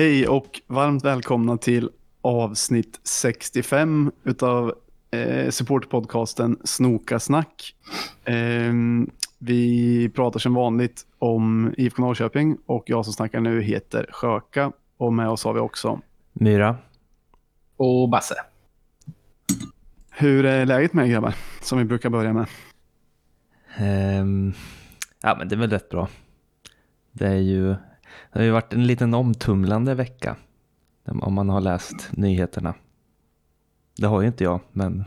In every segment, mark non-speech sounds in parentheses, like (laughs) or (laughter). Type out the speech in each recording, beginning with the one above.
Hej och varmt välkomna till avsnitt 65 utav eh, supportpodcasten Snoka Snack. Eh, vi pratar som vanligt om IFK Norrköping och jag som snackar nu heter Sjöka och med oss har vi också Myra. Och Basse. Hur är läget med er grabbar? Som vi brukar börja med. Ehm, ja, men det är väl rätt bra. Det är ju, det har ju varit en liten omtumlande vecka. Om man har läst nyheterna. Det har ju inte jag, men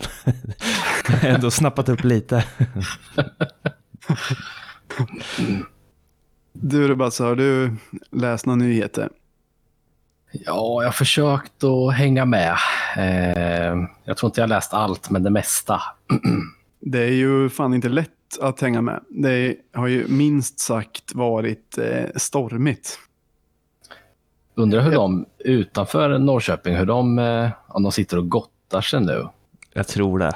(laughs) ändå snappat upp lite. Du Rubasse, har du läst några nyheter? Ja, jag har försökt att hänga med. Eh, jag tror inte jag har läst allt, men det mesta. (clears throat) Det är ju fan inte lätt att hänga med. Det har ju minst sagt varit eh, stormigt. Undrar hur de utanför Norrköping, hur de, eh, om de sitter och gottar sig nu. Jag tror det.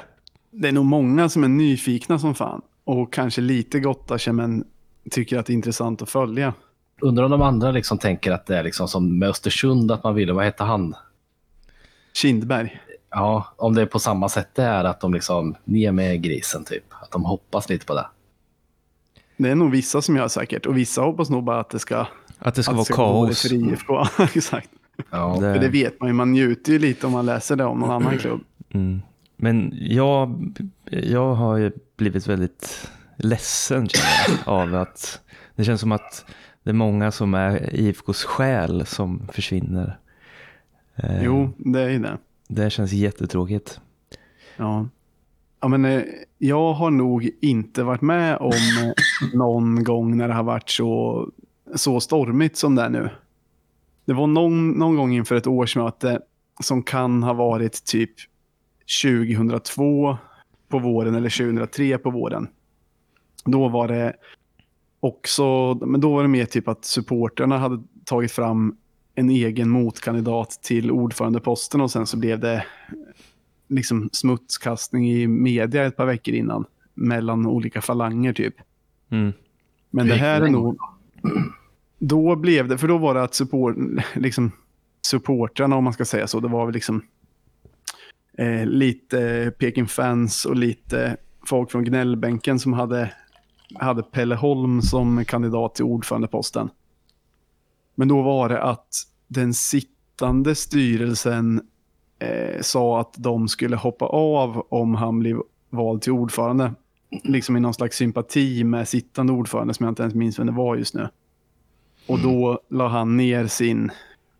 Det är nog många som är nyfikna som fan och kanske lite gottar sig men tycker att det är intressant att följa. Undrar om de andra liksom tänker att det är liksom som med Östersund, att man ville, vad hette han? Kindberg. Ja, om det är på samma sätt det är att de liksom, ner med grisen typ. Att de hoppas lite på det. Det är nog vissa som gör säkert och vissa hoppas nog bara att det ska, Att det ska att vara kaos. för IFK. (laughs) Exakt. Ja, Det- För det vet man ju, man njuter ju lite om man läser det om någon annan klubb. Mm. Men jag, jag har ju blivit väldigt ledsen känner jag, (laughs) av att det känns som att det är många som är IFKs själ som försvinner. Eh, Jo, det är ju det. Det känns jättetråkigt. Ja. Ja, men, eh, jag har nog inte varit med om eh, någon gång när det har varit så, så stormigt som det är nu. Det var någon, någon gång inför ett årsmöte som kan ha varit typ 2002 på våren eller 2003 på våren. Då var det också, men då var det mer typ att supporterna hade tagit fram en egen motkandidat till ordförandeposten och sen så blev det liksom smutskastning i media ett par veckor innan. Mellan olika falanger typ. Mm. Men det här är nog... Då blev det, för då var det att support, liksom, supportrarna, om man ska säga så, det var väl liksom eh, lite Peking-fans och lite folk från gnällbänken som hade, hade Pelle Holm som kandidat till ordförandeposten. Men då var det att den sittande styrelsen eh, sa att de skulle hoppa av om han blev vald till ordförande. Liksom i någon slags sympati med sittande ordförande som jag inte ens minns vem det var just nu. Och då la han ner sin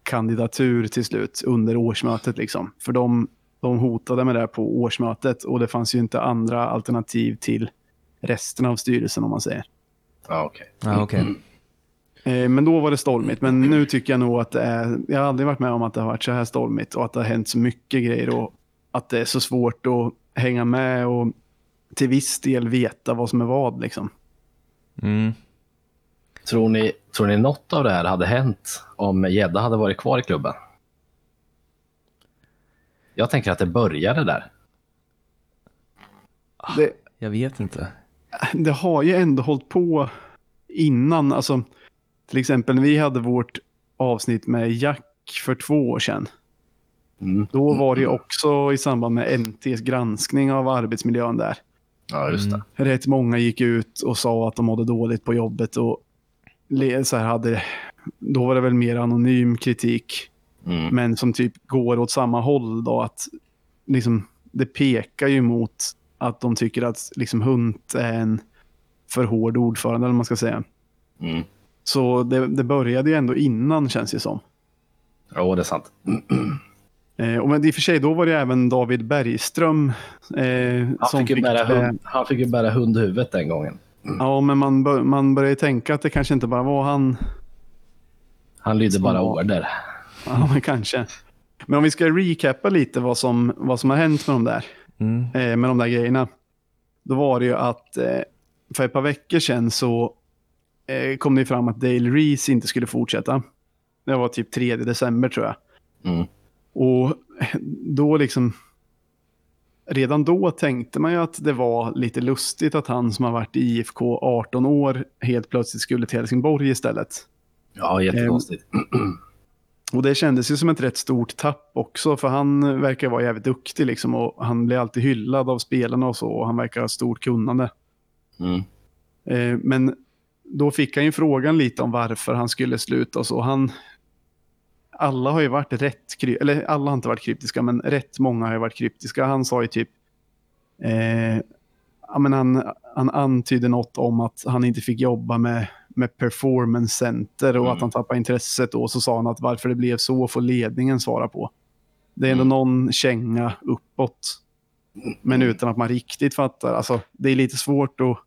kandidatur till slut under årsmötet. Liksom. För de, de hotade med det här på årsmötet och det fanns ju inte andra alternativ till resten av styrelsen om man säger. ja okej. Ja, okej. Eh, Men då var det stormigt. Men nu tycker jag nog att det är... Jag har aldrig varit med om att det har varit så här stormigt och att det har hänt så mycket grejer och att det är så svårt att hänga med och till viss del veta vad som är vad. Liksom. Mm. Tror ni, tror ni något av det här hade hänt om Gedda hade varit kvar i klubben? Jag tänker att det började där. Det, Jag vet inte. det har ju ändå hållit på innan. Alltså, till exempel när vi hade vårt avsnitt med Jack för två år sedan. Mm. Då var det ju också i samband med NTs granskning av arbetsmiljön där. Ja, just det. rätt många gick ut och sa att de mådde dåligt på jobbet och så här hade, då var det väl mer anonym kritik, Mm. men som typ går åt samma håll då att liksom, det pekar ju mot att de tycker att liksom Hunt är en för hård ordförande eller man ska säga. Mm. Så det, det började ju ändå innan känns det som. Jo, det är sant. (clears throat) Eh, och men i och för sig, då var det även David Bergström eh, Han som fick, ju bära det- hund, han fick ju bära hundhuvudet den gången. Ja, men man, bör, man börjar ju tänka att det kanske inte bara var han Han lydde bara var- order. Ja, men kanske. Men om vi ska recappa lite vad som, vad som har hänt med de där, Mm. eh, med de där grejerna. Då var det ju att eh, för ett par veckor sedan så eh, kom det fram att Dale Reese inte skulle fortsätta. Det var typ 3 december tror jag. Mm. Och då liksom, redan då tänkte man ju att det var lite lustigt att han som har varit i IFK 18 år helt plötsligt skulle till Helsingborg istället. Ja, jättekonstigt. Och det kändes ju som ett rätt stort tapp också, för han verkar vara jävligt duktig liksom och han blir alltid hyllad av spelarna och så och han verkar ha stort kunnande. Mm. Eh, men då fick han ju frågan lite om varför han skulle sluta och så. Han, alla har ju varit rätt, eller alla har inte varit kryptiska, men rätt många har ju varit kryptiska. Han sa ju typ, eh, ja, men han, han antydde något om att han inte fick jobba med, med performance center och Mm. att han tappade intresset då. Så sa han att varför det blev så får ledningen svara på. Det är ändå Mm. någon känga uppåt. Men utan att man riktigt fattar. Alltså, det är lite svårt att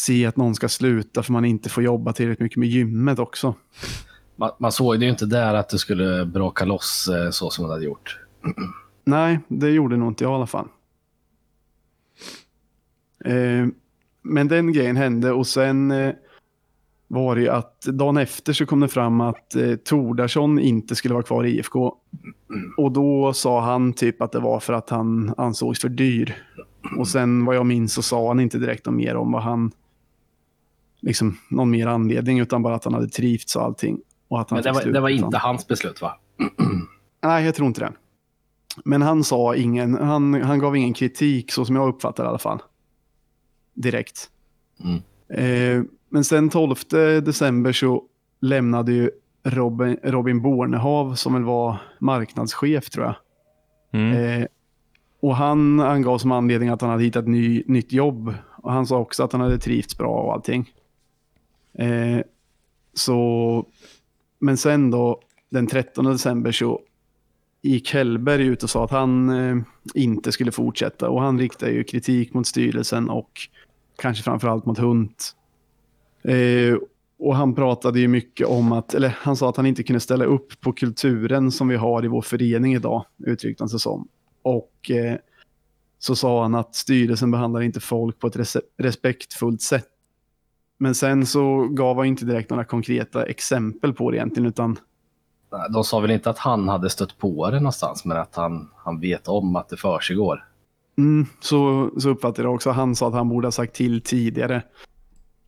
se att någon ska sluta för man inte får jobba tillräckligt mycket med gymmet också. Man, man såg det ju inte där att det skulle bråka loss eh, så som det hade gjort. (clears throat) Nej, det gjorde nog inte jag i alla fall. Eh, men den grejen hände och sen eh, var det ju att dagen efter så kom det fram att eh, Tordarsson inte skulle vara kvar i IFK. Och då sa han typ att det var för att han ansågs för dyr. Och sen vad jag minns så sa han inte direkt något mer om vad han, liksom någon mer anledning utan bara att han hade trivts och allting. Och att han Men det var, det var utan- inte hans beslut va? (clears throat) Nej, jag tror inte det. Men han sa ingen, han, han gav ingen kritik så som jag uppfattar i alla fall. Direkt. Mm. Eh, men sen 12 december så lämnade ju Robin, Robin Bornehav som väl var marknadschef tror jag. Mm. Eh, och han angav som anledning att han hade hittat ny, nytt jobb. Och han sa också att han hade trivts bra och allting. Eh, så, men sen då, den 13 december så gick Hellberg ut och sa att han eh, inte skulle fortsätta. Och han riktade ju kritik mot styrelsen och kanske framförallt mot Hunt. Eh, och han pratade ju mycket om att, eller han sa att han inte kunde ställa upp på kulturen som vi har i vår förening idag, uttryckte han sig som. Och eh, så sa han att styrelsen behandlar inte folk på ett res- respektfullt sätt. Men sen så gav han inte direkt några konkreta exempel på det egentligen, utan De sa väl inte att han hade stött på det någonstans, men att han, han vet om att det försiggår. Mm, så, så uppfattade jag också. Han sa att han borde ha sagt till tidigare.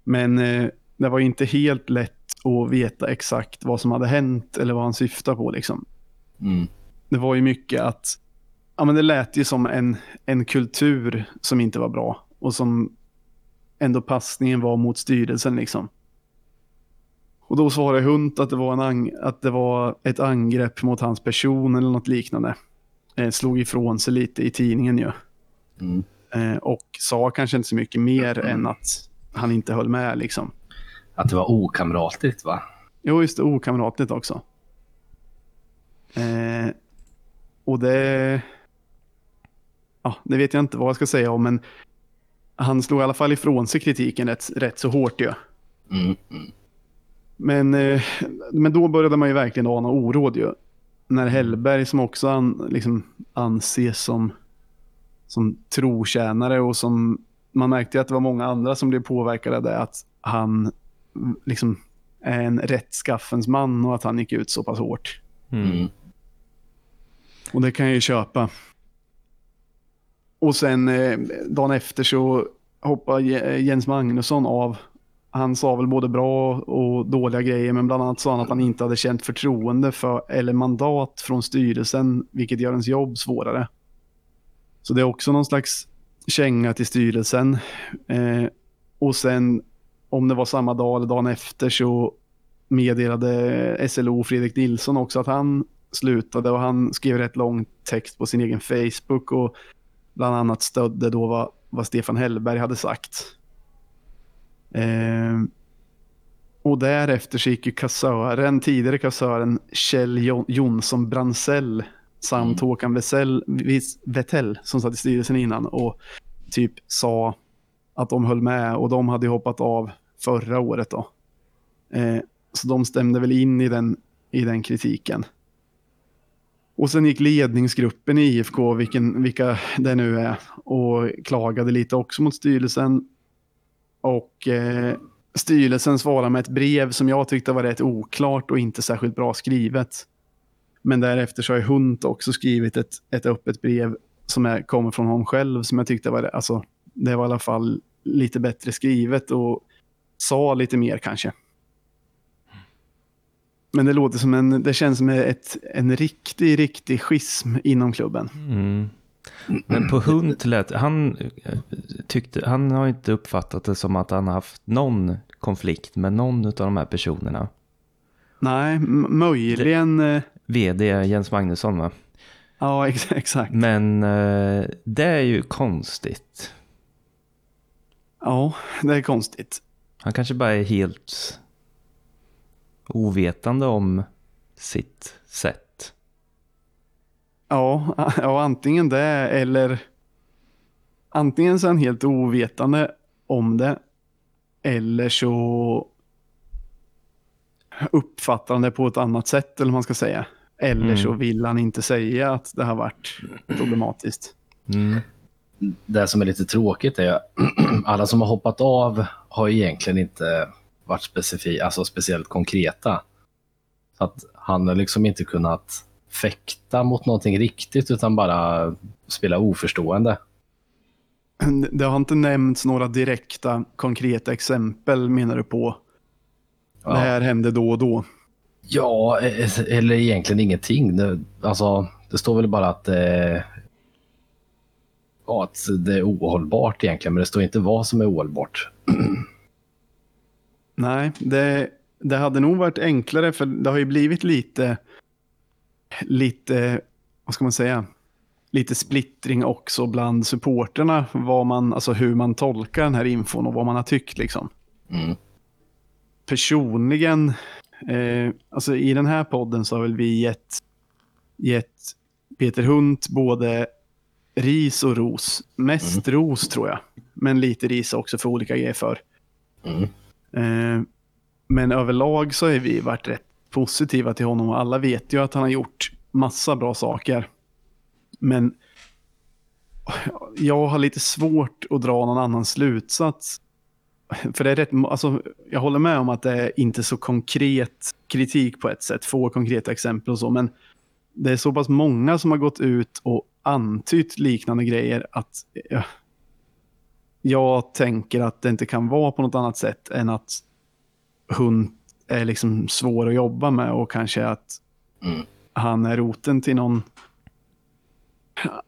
Men eh, det var inte helt lätt att veta exakt vad som hade hänt eller vad han syftade på. Liksom. Mm. Det var ju mycket att ja, men det lät ju som en, en kultur som inte var bra och som ändå passningen var mot styrelsen. Liksom. Och då svarade Hunt att det, var en att det var ett angrepp mot hans person eller något liknande. Eh, slog ifrån sig lite i tidningen ju. Mm. Eh, och sa kanske inte så mycket mer än att han inte höll med. Liksom. Att det var okamratligt va? Jo, just det. Okamratligt också. Eh, och det... Ja, det vet jag inte vad jag ska säga om, men han slog i alla fall ifrån sig kritiken rätt, rätt så hårt ju. Mm. Men, eh, men då började man ju verkligen ana oråd ju. När Hellberg, som också an, liksom, anses som, som trotjänare och som man märkte att det var många andra som blev påverkade av det, att han liksom är en rättskaffens man och att han gick ut så pass hårt. Mm. Och det kan jag ju köpa. Och sen eh, dagen efter så hoppade eh, Jens Magnusson av. Han sa väl både bra och dåliga grejer, men bland annat sa han att han inte hade känt förtroende för eller mandat från styrelsen, vilket gör ens jobb svårare. Så det är också någon slags känga till styrelsen. Eh, och sen, om det var samma dag eller dagen efter, så meddelade SLO Fredrik Nilsson också att han slutade och han skrev rätt lång text på sin egen Facebook och bland annat stödde då vad, vad Stefan Hellberg hade sagt. Eh, och därefter så gick ju kassören, tidigare kassören Kjell Jo- Jonsson Bransell samt Mm. Håkan Vettell som satt i styrelsen innan och typ sa att de höll med och de hade hoppat av förra året då. Eh, så de stämde väl in i den, i den kritiken. Och sen gick ledningsgruppen i IFK, vilken, vilka det nu är, och klagade lite också mot styrelsen. Och eh, styrelsen svarade med ett brev som jag tyckte var rätt oklart och inte särskilt bra skrivet. Men därefter så har Hunt också skrivit ett, ett öppet brev som är, kommer från honom själv som jag tyckte var, alltså, det var i alla fall lite bättre skrivet och sa lite mer kanske. Men det låter som en, det känns som ett, en riktig, riktig schism inom klubben. Mm. Men på Hunt lät, han eh, tyckte, han har inte uppfattat det som att han har haft någon konflikt med någon av de här personerna. Nej, möjligen. eh, VD Jens Magnusson va? Ja, ex exakt. Men eh, det är ju konstigt. Ja, det är konstigt. Han kanske bara är helt ovetande om sitt sätt. Ja, (laughs) ja, antingen det eller antingen så är han helt ovetande om det eller så uppfattar han det på ett annat sätt eller man ska säga. Eller Mm. så vill han inte säga att det har varit problematiskt. Mm. Det som är lite tråkigt är att (clears throat) alla som har hoppat av har egentligen inte varit specifi- alltså speciellt konkreta. Så att han har liksom inte kunnat fäkta mot någonting riktigt utan bara spela oförstående. Det har inte nämnts några direkta konkreta exempel menar du på? Ja. Det här hände då och då. Ja, eh, eller egentligen ingenting. Det, alltså, det står väl bara att, eh, ja, att det är ohållbart egentligen, men det står inte vad som är ohållbart. (clears throat) Nej, det, det hade nog varit enklare för det har ju blivit lite, lite, vad ska man säga, lite splittring också bland supporterna. Vad man, alltså hur man tolkar den här infon och vad man har tyckt liksom. Mm. Personligen, eh, alltså i den här podden så har väl vi gett, gett Peter Hunt både ris och ros. Mest ros tror jag, men lite ris också för olika grejer för. Mm. Eh, men överlag så har vi varit rätt positiva till honom och alla vet ju att han har gjort massa bra saker. Men jag har lite svårt att dra någon annan slutsats. För det är rätt, alltså, jag håller med om att det är inte så konkret kritik på ett sätt, få konkreta exempel och så, men det är så pass många som har gått ut och antytt liknande grejer att jag tänker att det inte kan vara på något annat sätt än att hund är liksom svår att jobba med och kanske att Mm. han är roten till någon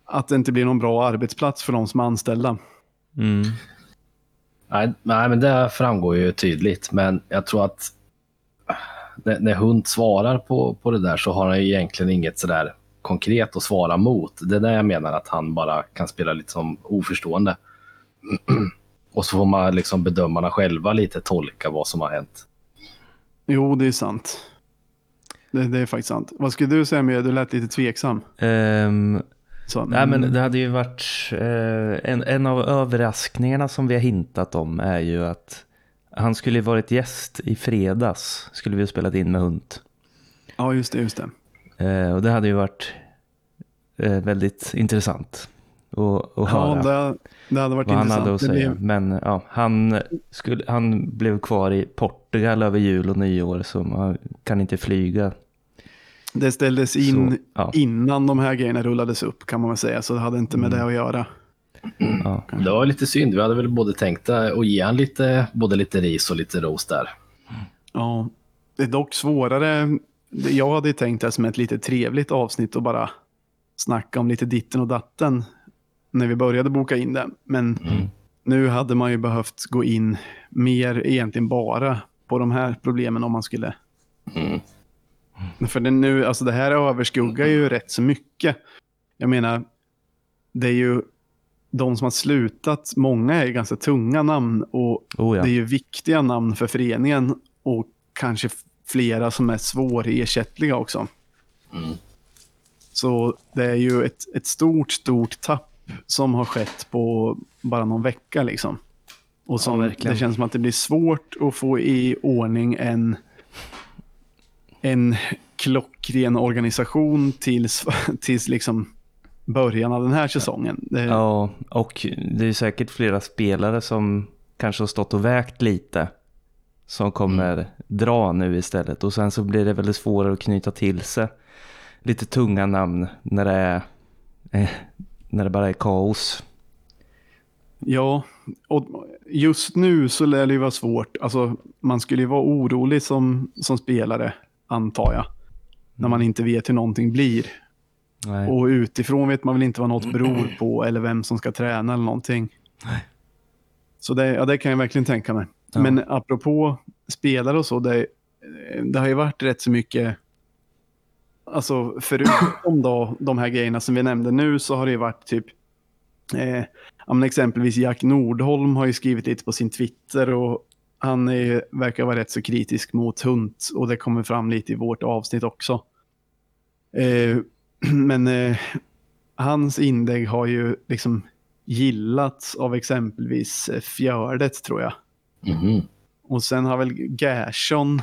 att det inte blir någon bra arbetsplats för de som är anställda. Mm. Nej, nej, men det framgår ju tydligt. Men jag tror att när, när Hund svarar på, på det där så har han ju egentligen inget sådär konkret att svara mot. Det är där jag menar att han bara kan spela lite som oförstående. (clears throat) Och så får man liksom bedömarna själva lite tolka vad som har hänt. Jo, det är sant. Det, det är faktiskt sant. Vad skulle du säga med Du lät lite tveksam. Ehm, Så, nej, men det hade ju varit eh, en, en av överraskningarna som vi har hintat om är ju att han skulle varit gäst i fredags. Skulle vi ha spelat in med hund. Ja, just det. Just det. Eh, och det hade ju varit eh, väldigt intressant att, att höra. Ja, det, det hade varit vad han intressant. hade att säga. blev- Men ja, han, skulle, han blev kvar i Portugal över jul och nyår så man kan inte flyga. Det ställdes in Så, ja. innan de här grejerna rullades upp kan man väl säga. Så det hade inte med Mm. det att göra. Ja. (clears throat) Det var lite synd. Vi hade väl både tänkt att ge han lite, både lite ris och lite ros där. Ja, det är dock svårare. Jag hade ju tänkt det som ett lite trevligt avsnitt och bara snacka om lite ditten och datten när vi började boka in det. Men nu hade man ju behövt gå in mer egentligen bara på de här problemen om man skulle. Mm. För det, nu, alltså det här överskuggar ju rätt så mycket. Jag menar, det är ju de som har slutat, många är ganska tunga namn och Oh, ja. det är ju viktiga namn för föreningen och kanske flera som är svårersättliga också. Mm. Så det är ju ett, ett stort, stort tapp som har skett på bara någon vecka liksom. Och som, verkligen. det känns som att det blir svårt att få i ordning en, en klockren organisation tills, (laughs) tills liksom början av den här säsongen. Ja, och det är säkert flera spelare som kanske har stått och vägt lite. Som kommer dra nu istället. Och sen så blir det väldigt svårare att knyta till sig lite tunga namn när det, är, eh, när det bara är kaos. Ja, och just nu så lär det ju vara svårt. Alltså, man skulle ju vara orolig som, som spelare antar jag. När man inte vet hur någonting blir. Nej. Och utifrån vet man väl inte vad något beror på eller vem som ska träna eller någonting. Så det, ja, det kan jag verkligen tänka mig. Ja. Men apropå spelare och så, det, det har ju varit rätt så mycket, alltså förutom då de här grejerna som vi nämnde nu så har det ju varit typ, eh, men exempelvis Jack Nordholm har ju skrivit lite på sin Twitter och han är, verkar vara rätt så kritisk mot Hunt och det kommer fram lite i vårt avsnitt också. Eh, (clears throat) men eh, hans inlägg har ju liksom gillats av exempelvis eh, Fjördet tror jag. Mhm. Och sen har väl Gerson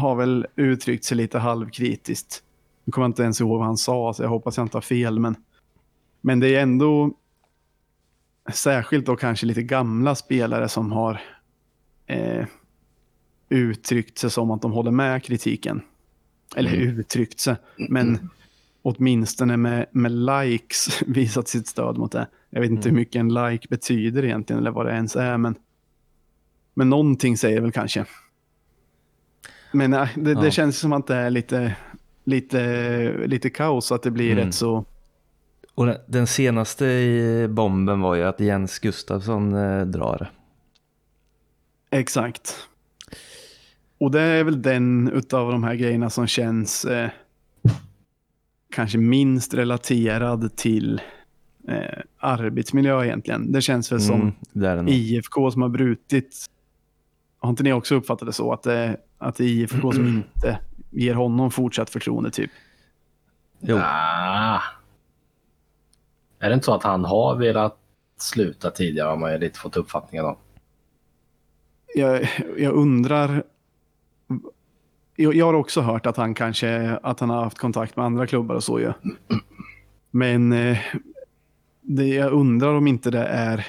har väl uttryckt sig lite halvkritiskt. Nu kommer jag inte ens ihåg vad han sa, så jag hoppas jag inte har fel. Men, men det är ändå särskilt då kanske lite gamla spelare som har eh, uttryckt sig som att de håller med kritiken. Eller Mm. uttryckt sig, men åtminstone med, med likes (laughs) visat sitt stöd mot det. Jag vet inte hur mycket en like betyder egentligen eller vad det ens är, men, men någonting säger väl kanske. Men nej, det, Ja. det känns som att det är lite, lite, lite kaos, att det blir Mm. rätt så... Och den, den senaste i bomben var ju att Jens Gustafsson eh, drar. Exakt. Och det är väl den utav de här grejerna som känns eh, kanske minst relaterad till eh, arbetsmiljö egentligen. Det känns väl som Mm. IFK som har brutit. Har inte ni också uppfattat det så? Att det, att det är IFK som inte ger honom fortsatt förtroende typ? Jo. Ah. Är det inte så att han har velat sluta tidigare har man ju lite fått uppfattningen om. jag, jag undrar. Jag, jag har också hört att han kanske att han har haft kontakt med andra klubbar och så ju. Men eh, det, jag undrar om inte det är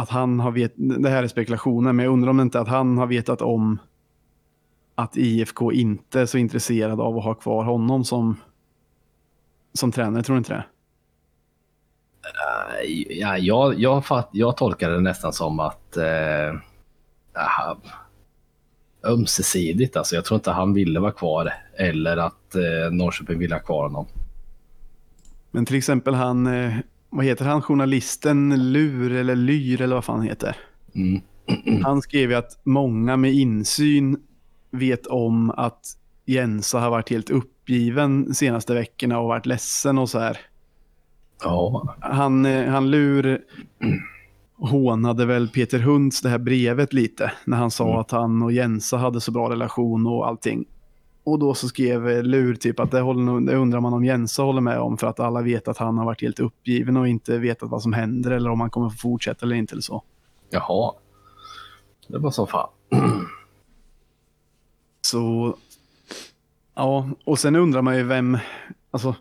att han har vet, det här är spekulationer, men jag undrar om inte att han har vetat om att IFK inte är så intresserad av att ha kvar honom som, som tränare. Tror du inte det? Ja, jag, jag, fatt, jag tolkar det nästan som att eh, aha, ömsesidigt. Alltså, jag tror inte han ville vara kvar eller att eh, Norrköping ville ha kvar honom. Men till exempel han, eh, vad heter han, journalisten Lur eller Lyr eller vad fan han heter. Mm. (clears throat) Han skrev ju att många med insyn vet om att Jensa har varit helt uppgiven de senaste veckorna och varit ledsen och så här. Ja, Han, eh, han Lur hånade väl Peter Hunds det här brevet lite när han sa Mm. att han och Jensa hade så bra relation och allting. Och då så skrev Lur typ att det, håller, det undrar man om Jensa håller med om för att alla vet att han har varit helt uppgiven och inte vetat vad som händer eller om han kommer få fortsätta eller inte eller så. jaha. Det var som fan. Så, ja, och sen undrar man ju vem, alltså,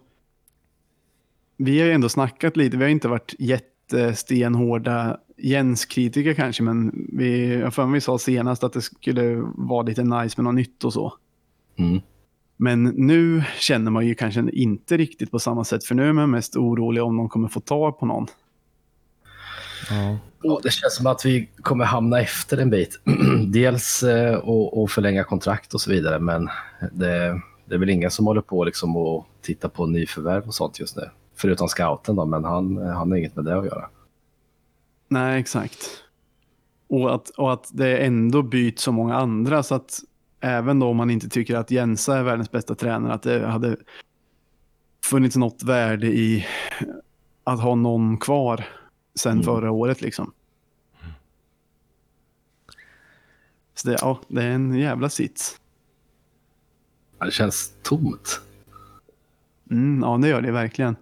vi har ju ändå snackat lite, vi har inte varit jättestenhårda Jens-kritiker kanske, men vi, jag för mig vi sa senast att det skulle vara lite nice med något nytt och så. Mm. Men nu känner man ju kanske inte riktigt på samma sätt, för nu är man mest orolig om de kommer få tag på någon. Ja. Det känns som att vi kommer hamna efter en bit. (clears throat) Dels eh, och, och förlänga kontrakt och så vidare, men det, det är väl ingen som håller på liksom och titta på nyförvärv och sånt just nu. Förutom scouten då, men han, han har inget med det att göra. Nej, exakt. Och att, och att det ändå byts så många andra så att även då om man inte tycker att Jensa är världens bästa tränare, att det hade funnits något värde i att ha någon kvar sen Mm. förra året liksom. Så det, ja, det är en jävla sits. Det känns tomt. Mm, ja, det gör det verkligen.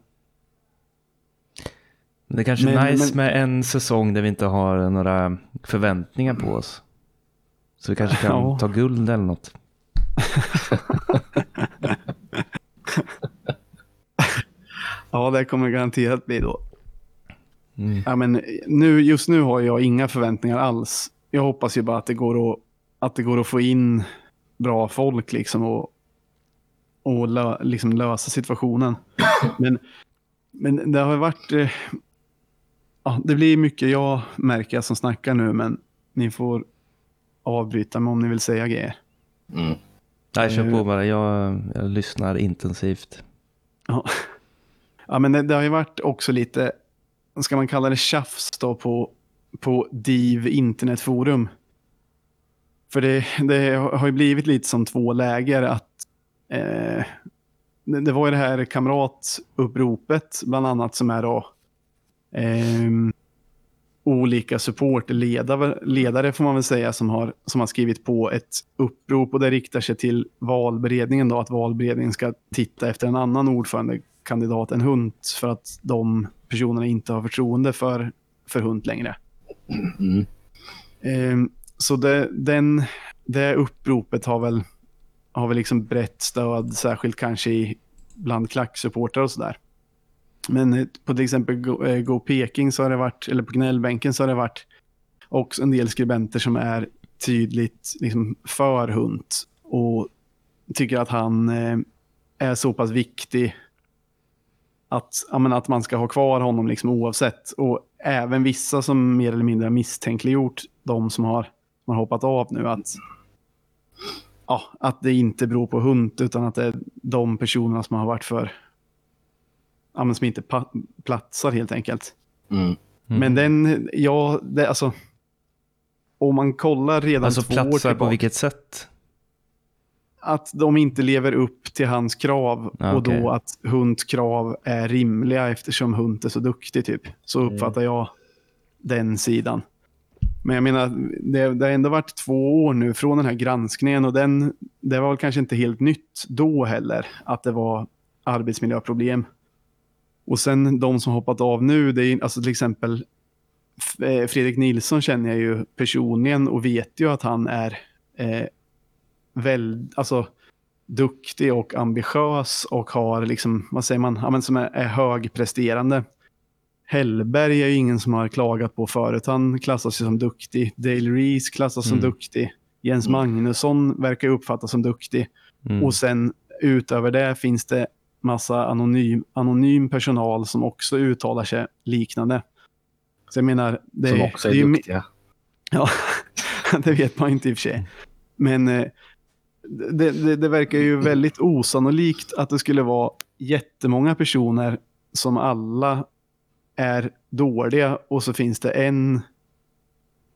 Det är kanske är nice men- med en säsong där vi inte har några förväntningar på oss. Så vi kanske kan Ja. ta guld eller något. (laughs) Ja, det kommer garanterat bli då. Mm. Ja, men nu, just nu har jag inga förväntningar alls. Jag hoppas ju bara att det går att, att, det går att få in bra folk liksom och, och lö, liksom lösa situationen. (coughs) Men, men det har varit... Eh, ja, det blir mycket jag märker som snackar nu, men ni får avbryta mig om ni vill säga grejer. Mm. Nej, kör på Eh, bara. Jag, jag lyssnar intensivt. Ja. ja, men det, det har ju varit också lite, ska man kalla det tjafs då på, på DIV internetforum. För det, det har ju blivit lite som två läger att eh, det, det var ju det här kamratuppropet bland annat som är då ehm, olika supportledare ledare får man väl säga som har, som har skrivit på ett upprop och det riktar sig till valberedningen då att valberedningen ska titta efter en annan ordförandekandidat än Hunt för att de personerna inte har förtroende för, för Hunt längre. Mm. Ehm, så det, den, det uppropet har väl, har väl liksom brett stöd, särskilt kanske i, bland klacksupportrar och sådär. Men eh, på till exempel Go, eh, Go Peking så har det varit, eller på gnällbänken så har det varit också en del skribenter som är tydligt liksom, för Hunt och tycker att han eh, är så pass viktig att, menar, att man ska ha kvar honom liksom oavsett. Och även vissa som mer eller mindre har misstänkliggjort de som har, som har hoppat av nu att, ja, att det inte beror på Hunt utan att det är de personerna som har varit för ja, som inte platsar helt enkelt. Mm. Mm. Men den, ja, det, alltså. Om man kollar redan Alltså två år platsar på tillbaka, vilket sätt? att de inte lever upp till hans krav Ja, och okej. då att Hunts krav är rimliga eftersom Hunt är så duktig typ. Så Mm. uppfattar jag den sidan. Men jag menar, det, det har ändå varit två år nu från den här granskningen och den, det var väl kanske inte helt nytt då heller att det var arbetsmiljöproblem. Och sen de som hoppat av nu, det är alltså till exempel eh, Fredrik Nilsson känner jag ju personligen och vet ju att han är eh, väl, alltså, duktig och ambitiös och har liksom, vad säger man, ja, men som är, är högpresterande. Hellberg är ju ingen som har klagat på förut. Han klassas ju som duktig. Dale Reese klassas som Mm. duktig. Jens Mm. Magnusson verkar uppfattas som duktig. Mm. Och sen utöver det finns det massa anonym, anonym personal som också uttalar sig liknande. Så jag menar, det, Som också är det duktiga. Ja, (laughs) det vet man inte i och för sig. Men eh, det, det, det verkar ju väldigt osannolikt att det skulle vara jättemånga personer som alla är dåliga och så finns det en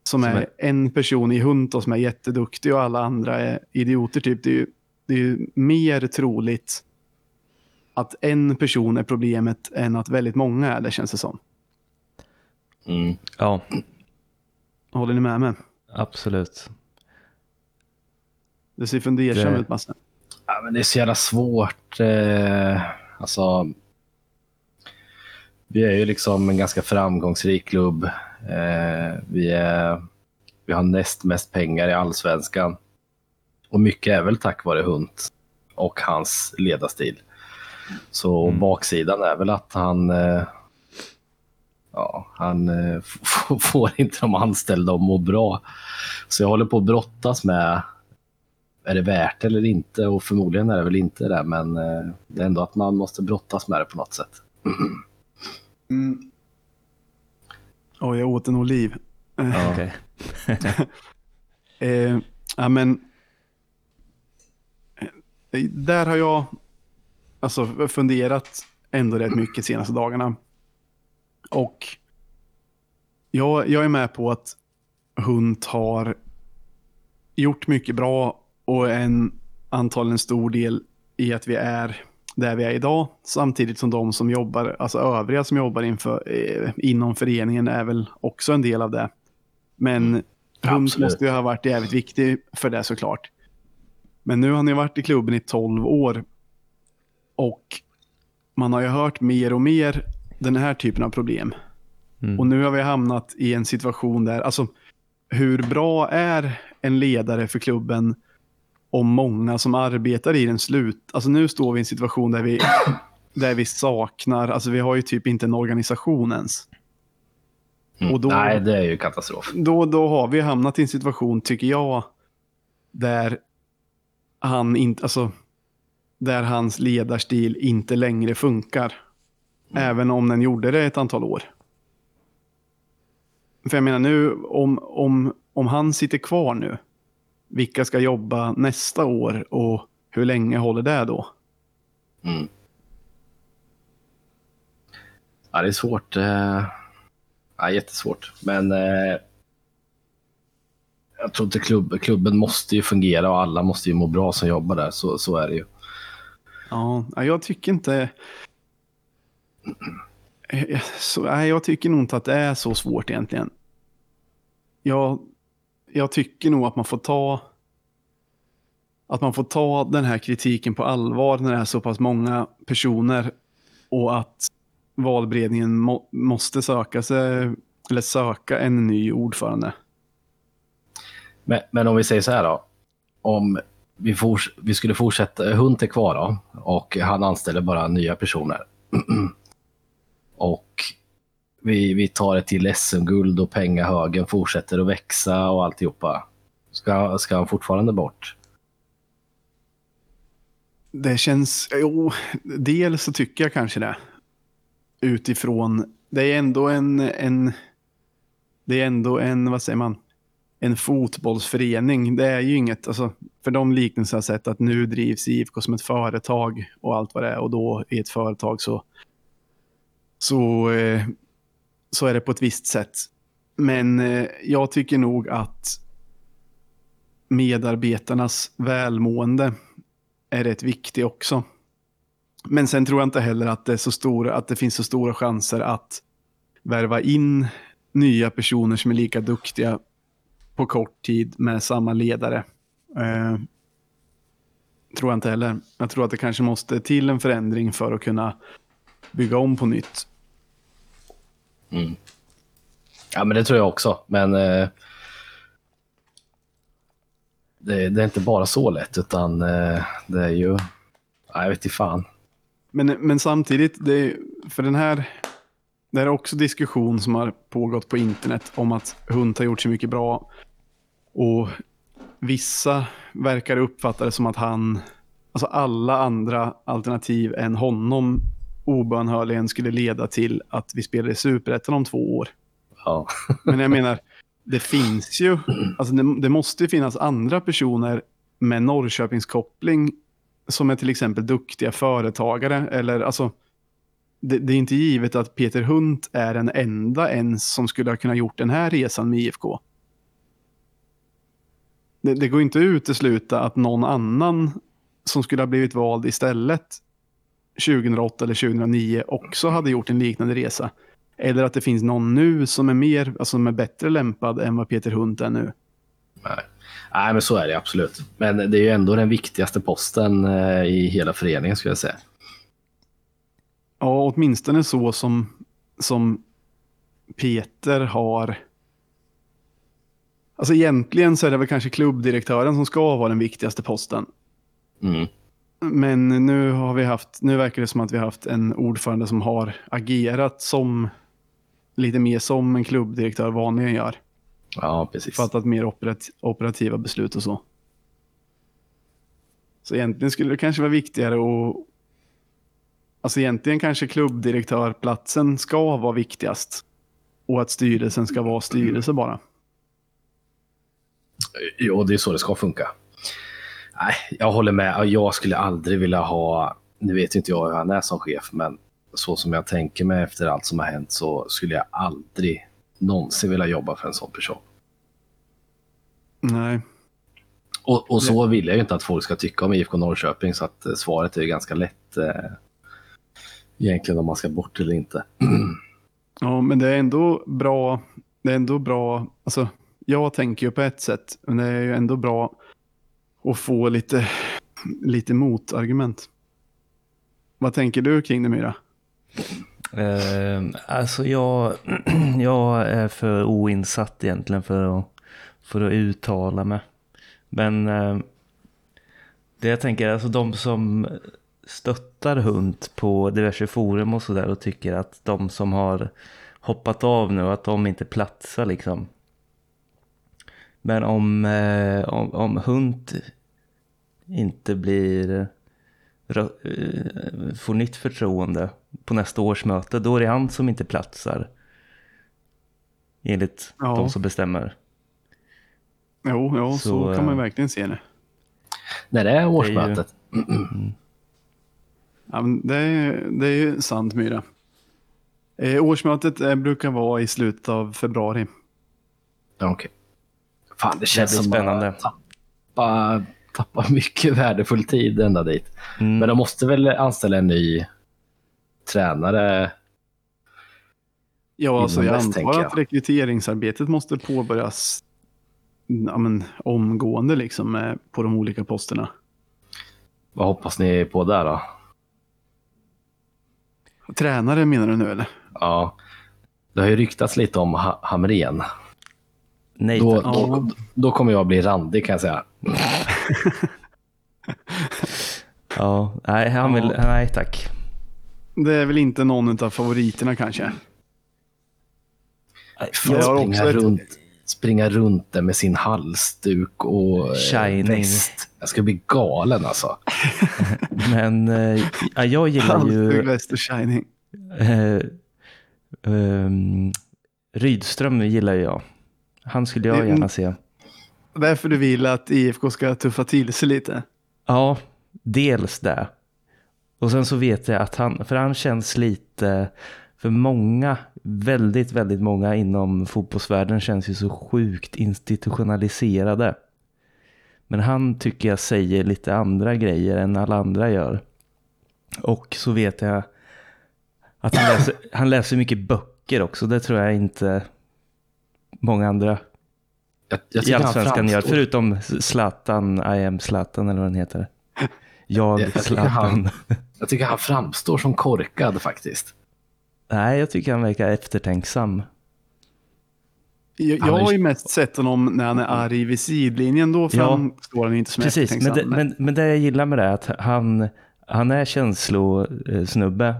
som, Som är, är- en person i Hunt och som är jätteduktig och alla andra är idioter. Typ. Det, är ju, det är ju mer troligt att en person är problemet än att väldigt många är det känns det som. Mm. Ja, Håller ni med mig? absolut. Det ser fundersam Det- ut Basse. Ja, men det är så jävla svårt. Eh, alltså, vi är ju liksom en ganska framgångsrik klubb. Eh, vi, är, vi har näst mest pengar i allsvenskan. Och mycket är väl tack vare Hunt och hans ledarstil. Så Mm. baksidan är väl att han, eh, ja, han eh, får inte de anställda att må bra. Så jag håller på att brottas med är det värt eller inte? Och förmodligen är det väl inte det, men eh, det är ändå att man måste brottas med det på något sätt. Mm. Oj, jag åt en oliv. Ja. (laughs) Okej. Eh, ja, men... Där har jag alltså, funderat ändå rätt mycket senaste dagarna. Och jag, jag är med på att Hunt har gjort mycket bra och en antagligen stor del i att vi är där vi är idag. Samtidigt som de som jobbar, alltså övriga som jobbar inför, eh, inom föreningen är väl också en del av det. Men Hunt Absolut. måste ju ha varit jävligt viktig för det såklart. Men nu har han ju varit i klubben i 12 år. Och man har ju hört mer och mer den här typen av problem. Mm. Och nu har vi hamnat i en situation där, alltså hur bra är en ledare för klubben om många som arbetar i den slut... Alltså nu står vi i en situation där vi, (coughs) där vi saknar, alltså vi har ju typ inte en organisation ens. Mm. Och då- Nej, det är ju katastrof. Då, då har vi hamnat i en situation, tycker jag, där han inte, alltså, där hans ledarstil inte längre funkar. Även om den gjorde det ett antal år. För jag menar nu, om, om, om han sitter kvar nu, vilka ska jobba nästa år och hur länge håller det då? Mm. Ja, det är svårt. eh, Ja, jättesvårt. Men eh, jag tror inte klubb, klubben måste ju fungera och alla måste ju må bra som jobbar där. Så, så är det ju. Ja, jag tycker inte... Så, nej, jag tycker nog inte att det är så svårt egentligen. Jag, jag tycker nog att man får ta att man får ta den här kritiken på allvar när det är så pass många personer och att valberedningen må, måste söka sig eller söka en ny ordförande. Men, men om vi säger så här då. Om vi, for, vi skulle fortsätta, Hunt är kvar då och han anställer bara nya personer. (clears throat) och vi, vi tar ett till SM-guld och pengahögen fortsätter att växa och alltihopa. Ska, ska han fortfarande bort? Det känns, jo, dels så tycker jag kanske det. Utifrån, det är ändå en, en det är ändå en, vad säger man, en fotbollsförening. Det är ju inget, alltså, för de liknelser jag har sett att nu drivs IFK som ett företag och allt vad det är och då i ett företag så, så, eh, så är det på ett visst sätt. Men eh, jag tycker nog att medarbetarnas välmående är rätt viktig också. Men sen tror jag inte heller att det, är så stora, att det finns så stora chanser att värva in nya personer som är lika duktiga på kort tid med samma ledare. Eh, tror jag inte heller. Jag tror att det kanske måste till en förändring för att kunna bygga om på nytt. Mm. Ja, men det tror jag också. Men eh, det, det är inte bara så lätt, utan eh, det är ju... Ja, jag vet inte fan. Men, men samtidigt, det för den här, det här är också diskussion som har pågått på internet om att Hunt har gjort så mycket bra. Och vissa verkar uppfatta det som att han, alltså alla andra alternativ än honom obönhörligen skulle leda till att vi spelar i Superettan om två år. Ja. (laughs) Men jag menar, det finns ju, alltså det, det måste finnas andra personer med Norrköpingskoppling som är till exempel duktiga företagare. Eller alltså, det, det är inte givet att Peter Hunt är den enda ens som skulle ha kunnat gjort den här resan med IFK. Det, det går inte att utesluta att någon annan som skulle ha blivit vald istället 2008 eller 2009 också hade gjort en liknande resa. Eller att det finns någon nu som är mer, alltså som är bättre lämpad än vad Peter Hunt är nu. Nej. Nej, men så är det absolut. Men det är ju ändå den viktigaste posten eh, i hela föreningen, skulle jag säga. Ja, åtminstone så som, som Peter har... Alltså egentligen så är det väl kanske klubbdirektören som ska vara den viktigaste posten. Mm. Men nu har vi haft, nu verkar det som att vi har haft en ordförande som har agerat som lite mer som en klubbdirektör vanligen gör. Ja, precis. Fattat mer operat, operativa beslut och så. Så egentligen skulle det kanske vara viktigare att... Alltså egentligen kanske klubbdirektörplatsen ska vara viktigast. Och att styrelsen ska vara styrelse bara. Jo, det är så det ska funka. Nej, jag håller med. Jag skulle aldrig vilja ha... Nu vet inte jag hur han är som chef, men så som jag tänker mig efter allt som har hänt så skulle jag aldrig någonsin vilja jobba för en sån person. Nej. Och, och så vill jag ju inte att folk ska tycka om IFK Norrköping, så att eh, svaret är ju ganska lätt eh, egentligen om man ska bort eller inte. (clears throat) Ja, men det är ändå bra. Det är ändå bra. Alltså, jag tänker ju på ett sätt, men det är ju ändå bra att få lite, lite motargument. Vad tänker du kring det, Myra? Eh, alltså jag, (clears throat) jag är för oinsatt egentligen för att, för att uttala mig. Men eh, det jag tänker, alltså de som stöttar Hunt på diverse forum och sådär och tycker att de som har hoppat av nu, att de inte platsar liksom. Men om, eh, om, om Hunt inte blir rö- eh, får nytt förtroende på nästa års möte, då är det han som inte platsar. Enligt Ja. de som bestämmer. Jo, ja, så, Så, kan man ju eh, Mm. verkligen se det. När det är årsmötet? Ja, men det, är, det är ju sant, Myra. Eh, årsmötet eh, brukar vara i slutet av februari. Ja, Okej. Fan, det känns Det som spännande. att tappa, tappa (laughs) mycket värdefull tid ända dit. Mm. Men de måste väl anställa en ny tränare? Ja, alltså, jag antar att rekryteringsarbetet måste påbörjas ja, men, omgående liksom, eh, på de olika posterna. Vad hoppas ni på där då? Tränare menar du nu eller? Ja, det har ju ryktats lite om ha Hamrén. Nej Då, då, då kommer jag bli randig kan jag säga. (laughs) Ja, nej, han vill, Ja. nej tack. Det är väl inte någon av favoriterna kanske. Jag har springa, ett- runt, springa runt där med sin halsduk och eh, Shining. väst. Jag ska bli galen alltså. (laughs) Men ja, jag gillar Halsduk, ju väst och shining. eh, ehm, Rydström gillar jag. Han skulle jag gärna se. Därför du vill att IFK ska tuffa till sig lite. Ja, dels det. Och sen så vet jag att han, för han känns lite, för många, väldigt, väldigt många inom fotbollsvärlden känns ju så sjukt institutionaliserade. Men han tycker jag säger lite andra grejer än alla andra gör. Och så vet jag att han läser, han läser mycket böcker också. Det tror jag inte många andra Jag, jag i tycker han Allsvenskan gör. framstår- Förutom Zlatan, I am Zlatan eller vad den heter. (laughs) Jag, Jag Zlatan. han- (laughs) Jag tycker han framstår som korkad faktiskt. Nej, jag tycker han verkar eftertänksam. Jag, jag är- har ju mest sett honom när han är arg vid sidlinjen. Då framstår han inte som Precis, men eftertänksam. det, men, men det jag gillar med det är att han, han är känslosnubbe.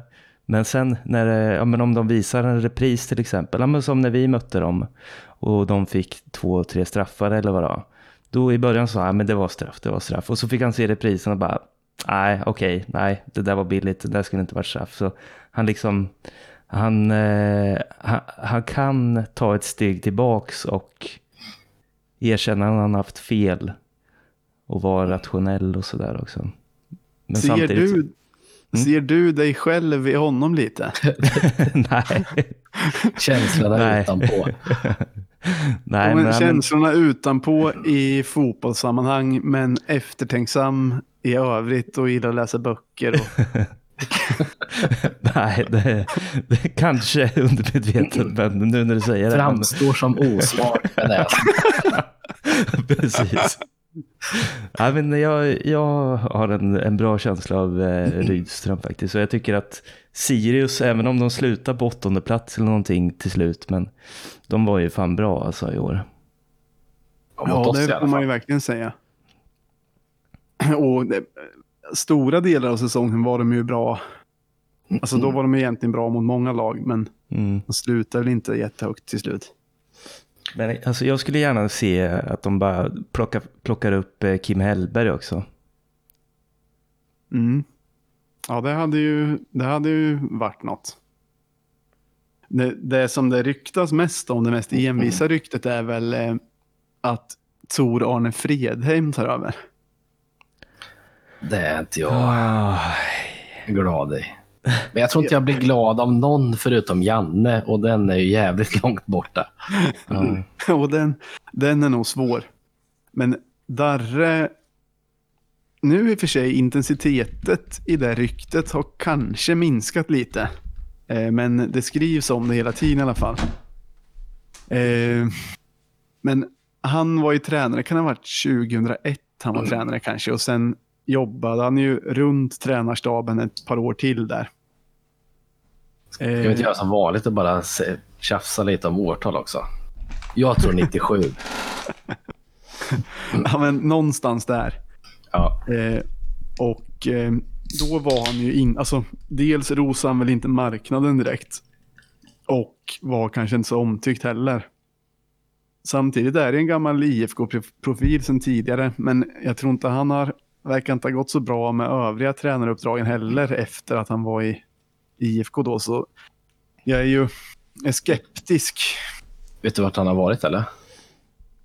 Men sen när ja, men om de visar en repris till exempel, ja, men som när vi mötte dem och de fick två, tre straffar eller vad det var. Då i början sa han, men det var straff, det var straff. Och så fick han se reprisen och bara, nej, okej, nej, det där var billigt, det där skulle inte varit straff. Så han liksom, han, eh, han, han kan ta ett steg tillbaks och erkänna att han haft fel och vara rationell och sådär också. Men ser, samtidigt... så- du, ser du dig själv i honom lite? (laughs) Nej, Känslorna Nej. utanpå. (laughs) nej men, men men, känslorna utanpå i fotbollssammanhang, men eftertänksam i övrigt och gillar att läsa böcker. Och, (laughs) nej det, det kanske är undermedvetet, men nu när du säger det. Men, Framstår som osmart. Men det är precis. Nej, men jag, jag har en, en bra känsla av eh, (laughs) Rydström faktiskt. Och jag tycker att Sirius, även om de slutar på åttonde plats eller någonting till slut, men de var ju fan bra alltså i år. ja, det får man ju verkligen säga. (clears throat) Och det, stora delar av säsongen var de ju bra. Alltså då var de egentligen bra mot många lag, men Mm. de slutar väl inte jättehögt till slut. Men alltså, jag skulle gärna se att de bara plockar, plockar upp eh, Kim Hellberg också. Mm. Ja, det hade ju, det hade ju varit något. Det, det som det ryktas mest om, det mest envisa ryktet är väl eh, att Tor Arne Fredheim tar över. Det är inte jag Ah, glad i. Men jag tror inte jag blir glad av någon förutom Janne och den är ju jävligt långt borta. ja. (laughs) Och den, den är nog svår. Men Darre, nu i och för sig intensitetet i det ryktet har kanske minskat lite. Eh, men det skrivs om det hela tiden i alla fall. Eh, men han var ju tränare, kan ha varit 2001 han var tränare kanske. Och sen jobbade han ju runt tränarstaben ett par år till där. Ska vi inte göra som vanligt och bara tjafsa lite om årtal också? Jag tror 97. (laughs) Ja, men någonstans där. Ja, Eh, och eh, då var han ju in, alltså dels rosade han väl inte marknaden direkt. Och var kanske inte så omtyckt heller. Samtidigt är det en gammal IFK-profil sedan tidigare, men jag tror inte han har, verkar inte ha gått så bra med övriga tränaruppdragen heller efter att han var i IFK då, så jag är ju är skeptisk. vet du vart han har varit eller?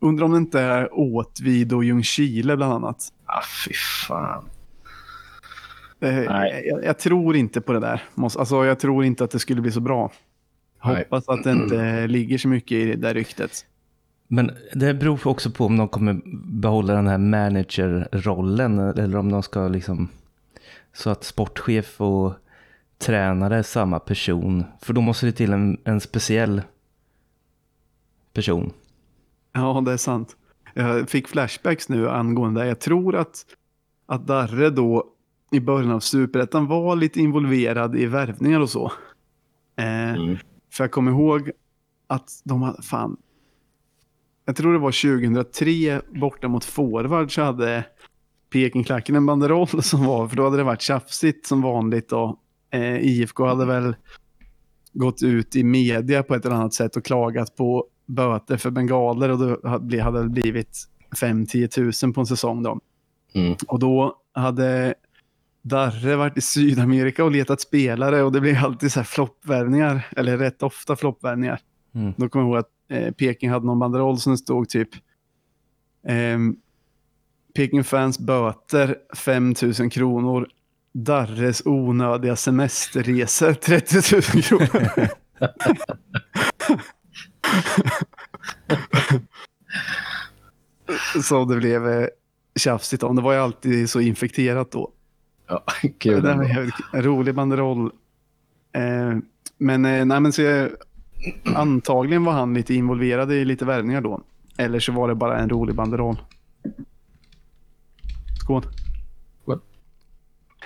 Undrar om det inte är Åtvid och Ljungskile bland annat. Ah, fy fan. Eh, Nej. jag, jag tror inte på det där. Alltså, jag tror inte att det skulle bli så bra. Hoppas att det inte (clears throat) ligger så mycket i det där ryktet. Men det beror också på om de kommer behålla den här managerrollen eller om de ska liksom så att sportchef och tränare är samma person. För då måste det till en, en speciell person. Ja, det är sant. Jag fick flashbacks nu angående det. Jag tror att, att Darre då i början av Superettan var lite involverad i värvningar och så. Eh, Mm. För jag kommer ihåg att de hade, fan, jag tror det var 2003 borta mot forward så hade Pekingklacken en banderoll (laughs) som var, för då hade det varit tjafsigt som vanligt och eh, IFK hade väl gått ut i media på ett eller annat sätt och klagat på böter för bengaler och då hade det blivit 5-10 tusen på en säsong då. Mm. Och då hade Darre varit i Sydamerika och letat spelare och det blev alltid så här floppvärvningar, eller rätt ofta floppvärvningar. Mm. Då kommer jag ihåg att eh, Peking hade någon banderoll som det stod typ ehm, Peking fans böter 5 000 kronor. Darres onödiga semesterresor 30 000 kronor. (laughs) så det blev eh, tjafsigt om. Det var ju alltid så infekterat då. Ja, Det kul. där var en rolig banderoll. Eh, men, eh, nej, men så jag, antagligen var han lite involverad i lite värvningar då. Eller så var det bara en rolig banderoll. Skål. Skål.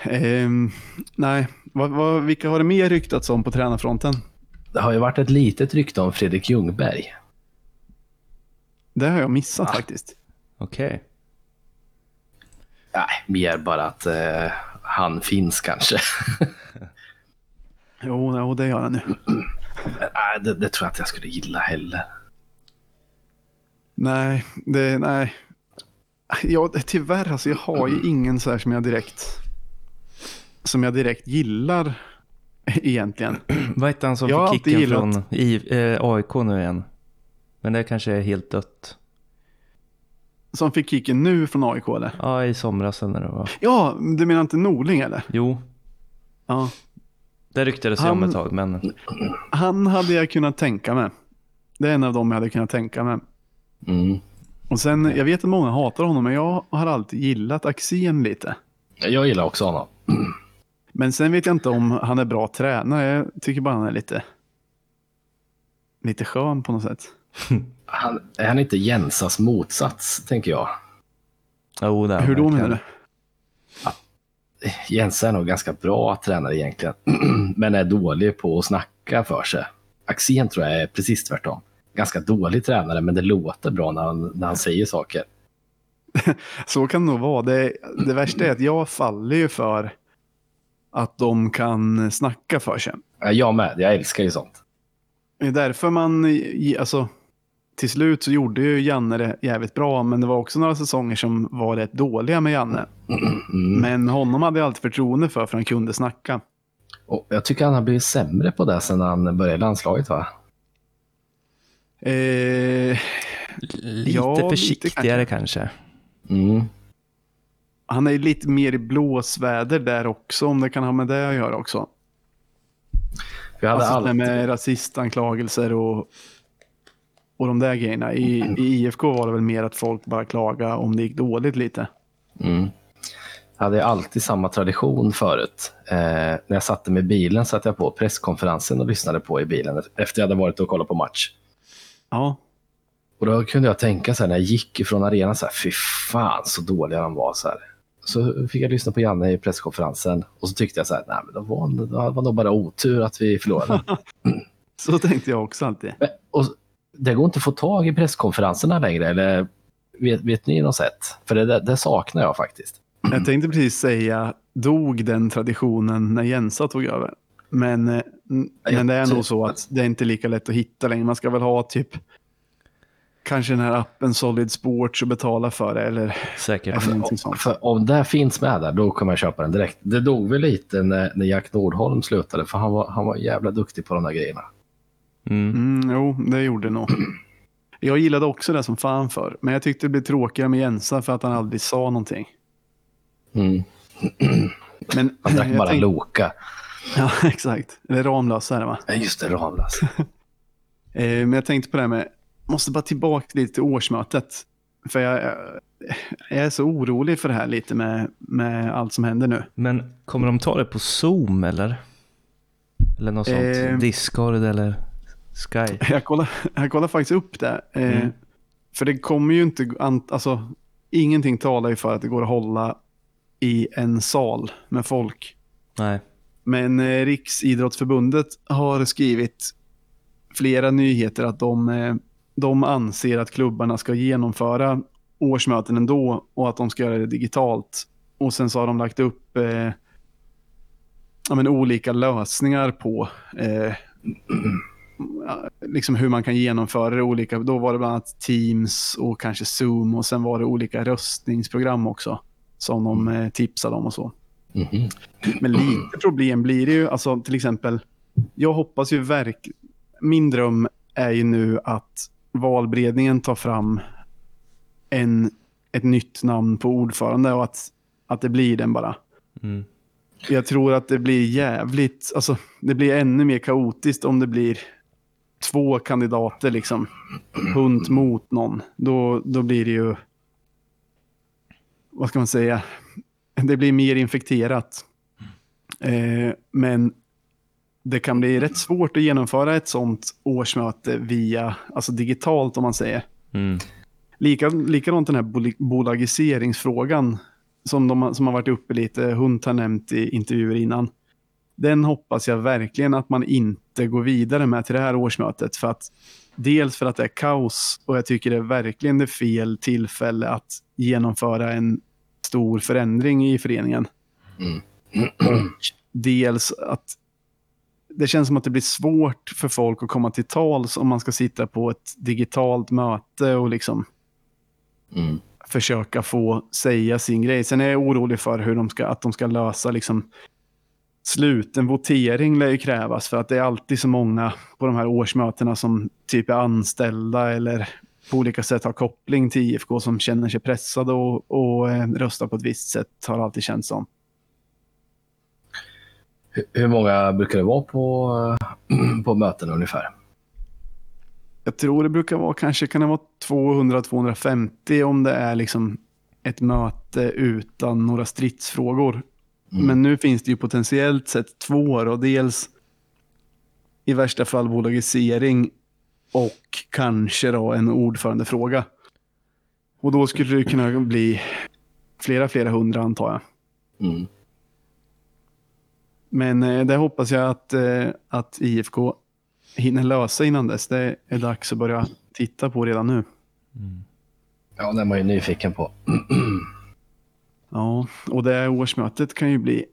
Ehm, nej, vad, vad, vilka har det mer ryktats om på tränarfronten? Det har ju varit ett litet rykte om Fredrik Ljungberg. Det har jag missat faktiskt. Okej. Nej, mer bara att eh, han finns kanske. (laughs) Jo, jo det gör han nu. Nej, det, det tror jag att jag skulle gilla heller. Nej, det, nej. Ja, tyvärr, alltså, jag har ju ingen så här som jag direkt som jag direkt gillar egentligen. (clears throat) Vad hette han som Jag fick kicken gillat- från I, eh, AIK nu igen? Men det kanske är helt dött. Som fick kicken nu från AIK eller? Ja, i somras eller när det var. Ja, du menar inte Norling eller? Jo, Ja. Det ryktades ju om Han- ett tag, men Han hade jag kunnat tänka mig. Det är en av dem jag hade kunnat tänka mig. Mm. Och sen, jag vet att många hatar honom, men jag har alltid gillat Axén lite. Jag gillar också honom. Men sen vet jag inte om han är bra tränare. Jag tycker bara han är lite, lite skön på något sätt. Han, är han inte Jensas motsats, tänker jag? jo, det är han Hur då menar du? Jensa är nog ganska bra tränare egentligen, (clears throat) men är dålig på att snacka för sig. Axén tror jag är precis tvärtom. Ganska dålig tränare, men det låter bra när han, när han säger saker. (laughs) Så kan det nog vara. Det, det värsta är att jag faller ju för att de kan snacka för sig. Ja, Jag med, jag älskar ju sånt. Det är därför man, alltså, till slut så gjorde ju Janne det jävligt bra, men det var också några säsonger som var rätt dåliga med Janne. Mm. Men honom hade jag alltid förtroende för, för han kunde snacka. Och jag tycker han har blivit sämre på det sen han började i landslaget, va? Eh, Lite Ja, lite försiktigare kanske. Mm. han är lite mer i blåsväder där också, om det kan ha med det att göra också. Vi hade Alltså alltid... med rasistanklagelser och, och de där grejerna. I, I IFK var det väl mer att folk bara klagade om det gick dåligt lite. Mm. Jag hade alltid samma tradition förut. Eh, när jag satte mig i bilen satte jag på presskonferensen och lyssnade på i bilen efter jag hade varit och kollat på match. Ja, Och då kunde jag tänka så här när jag gick ifrån arenan så här, fy fan så dåliga de var så här. Så fick jag lyssna på Janne i presskonferensen och så tyckte jag så här, nej men det var, det var nog bara otur att vi förlorade. (laughs) så tänkte jag också alltid. Men- och det går inte att få tag i presskonferenserna längre, eller vet, vet ni något sätt? För det, det saknar jag faktiskt. Jag tänkte precis säga, dog den traditionen när Jensa tog över? Men, eh, men det är nog så att det är inte lika lätt att hitta längre. Man ska väl ha typ kanske den här appen Solid Sports och betala för det. Eller, Säkert. eller. För om det finns med där, då kommer jag köpa den direkt. Det dog väl lite när, när Jack Nordholm slutade, för han var, han var jävla duktig på de där grejerna. Mm. Mm, jo, det gjorde det nog. (clears throat) Jag gillade också det som fan för. Men jag tyckte det blev tråkigare med Jensa för att han aldrig sa någonting. Mm. (clears throat) Men Han drack bara tänk- Loka. (laughs) Ja, exakt. Eller Ramlös är det va? Ja, just det, Ramlös. (laughs) Eh, men jag tänkte på det här med, måste bara tillbaka lite till årsmötet. För jag, jag, jag är så orolig för det här lite med, med allt som händer nu. Men kommer de ta det på Zoom eller? Eller något sånt? Eh. Discord eller Sky? (laughs) Jag kollar, jag kollar faktiskt upp det. Eh, Mm. För det kommer ju inte, alltså ingenting talar ju för att det går att hålla i en sal med folk. Nej. Men eh, Riksidrottsförbundet har skrivit flera nyheter att de, eh, de anser att klubbarna ska genomföra årsmöten ändå och att de ska göra det digitalt. Och sen så har de lagt upp eh, ja, men olika lösningar på eh, liksom hur man kan genomföra det olika. Då var det bland annat Teams och kanske Zoom och sen var det olika röstningsprogram också som de eh, tipsade om och så. Mhm. Men lite problem blir det ju, alltså till exempel, jag hoppas ju verk... Min dröm är ju nu att valberedningen tar fram en, ett nytt namn på ordförande och att, att det blir den bara. Mm. Jag tror att det blir jävligt, alltså det blir ännu mer kaotiskt om det blir två kandidater liksom, hunt mot någon. Då, då blir det ju, vad ska man säga, det blir mer infekterat. Eh, men det kan bli rätt svårt att genomföra ett sånt årsmöte via, alltså digitalt om man säger. Mm. Lika, likadant den här bol- bolagiseringsfrågan som, de, som har varit uppe lite, Hunt har nämnt i intervjuer innan. Den hoppas jag verkligen att man inte går vidare med till det här årsmötet. För att, dels för att det är kaos och jag tycker det är verkligen det fel tillfälle att genomföra en stor förändring i föreningen. Mm. (clears throat) Dels att det känns som att det blir svårt för folk att komma till tals om man ska sitta på ett digitalt möte och liksom Mm. försöka få säga sin grej. Sen är jag orolig för hur de ska, att de ska lösa liksom sluten votering lär ju krävas för att det är alltid så många på de här årsmötena som typ är anställda eller på olika sätt har koppling till IFK som känner sig pressade och, och eh, röstar på ett visst sätt har det alltid känts som. Hur- många brukar det vara på, eh, (clears throat) på möten ungefär? Jag tror det brukar vara kanske kan det vara 200-250 om det är liksom ett möte utan några stridsfrågor. Mm. Men nu finns det ju potentiellt sett två då. Dels i värsta fall bolagisering och kanske då en ordförandefråga. Och då skulle det kunna bli flera, flera hundra antar jag. Mm. Men eh, det hoppas jag att, eh, att IFK hinner lösa innan dess. Det är dags att börja titta på redan nu. Ja, det är man ju nyfiken på. (clears throat) Ja, och det årsmötet kan ju bli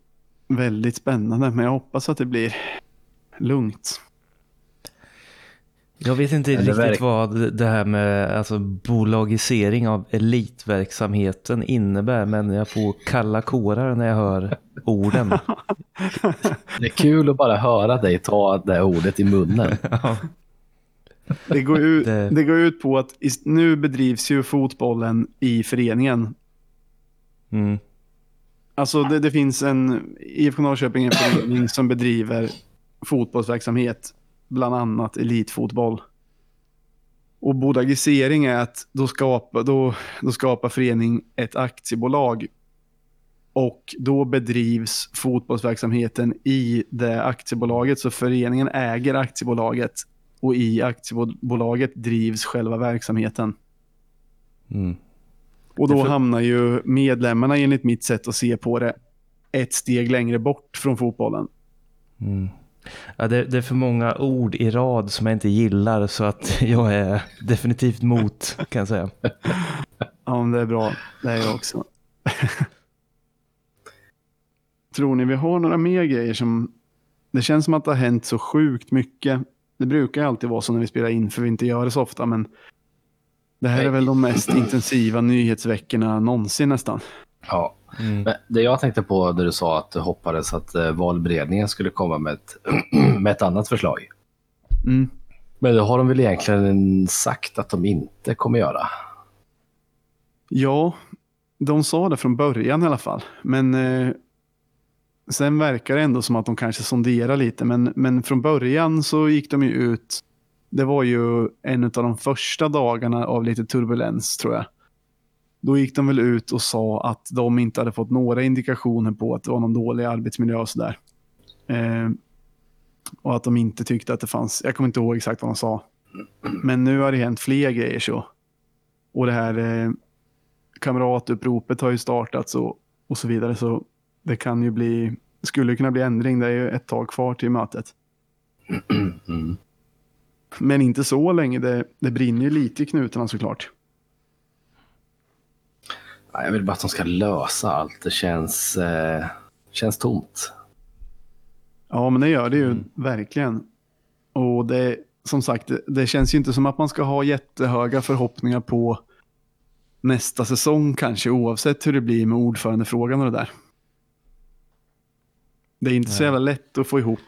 väldigt spännande, men jag hoppas att det blir lugnt. Jag vet inte Eller riktigt verk- vad det här med alltså, bolagisering av elitverksamheten innebär, men jag får kalla kårar när jag hör orden. (laughs) Det är kul att bara höra dig ta det ordet i munnen. (laughs) Ja. Det går, ut, Det- det... går ut på att nu bedrivs ju fotbollen i föreningen. Mm. Alltså det, det finns en, IFK Norrköping är en förening som bedriver fotbollsverksamhet, bland annat elitfotboll. Och bolagisering är att då skapar, då, då skapar förening ett aktiebolag och då bedrivs fotbollsverksamheten i det aktiebolaget. Så föreningen äger aktiebolaget och i aktiebolaget drivs själva verksamheten. Mm. Och då för- hamnar ju medlemmarna enligt mitt sätt att se på det ett steg längre bort från fotbollen. Mm. Ja, det, det är för många ord i rad som jag inte gillar så att (laughs) jag är definitivt mot kan jag säga. (laughs) Ja, men det är bra. Det är jag också. (laughs) Tror ni vi har några mer grejer som... Det känns som att det har hänt så sjukt mycket. Det brukar alltid vara så när vi spelar in, för vi inte gör det så ofta, men det här är väl de mest intensiva nyhetsveckorna någonsin nästan. Ja. Mm. Men det jag tänkte på när du sa att du hoppades att eh, valberedningen skulle komma med ett, (clears throat) med ett annat förslag. Mm. Men det har de väl egentligen sagt att de inte kommer göra? Ja, de sa det från början i alla fall. Men eh, sen verkar det ändå som att de kanske sonderar lite, men, men från början så gick de ju ut. Det var ju en av de första dagarna av lite turbulens tror jag. Då gick de väl ut och sa att de inte hade fått några indikationer på att det var någon dålig arbetsmiljö och sådär. Eh, och att de inte tyckte att det fanns, jag kommer inte ihåg exakt vad de sa. Men nu har det hänt fler grejer så. Och det här eh, kamratuppropet har ju startats och, och så vidare. Så det kan ju bli, skulle kunna bli ändring. Det är ju ett tag kvar till mötet. Mm. Men inte så länge. Det, det brinner ju lite i knutarna såklart. Ja, Jag vill bara att de ska lösa allt. Det känns, eh, känns tomt. Ja, men det gör det ju Mm. verkligen. Och det, som sagt, det, känns ju inte som att man ska ha jättehöga förhoppningar på nästa säsong kanske, oavsett hur det blir med ordförandefrågan och det där. Det är inte så Nej. jävla lätt att få ihop,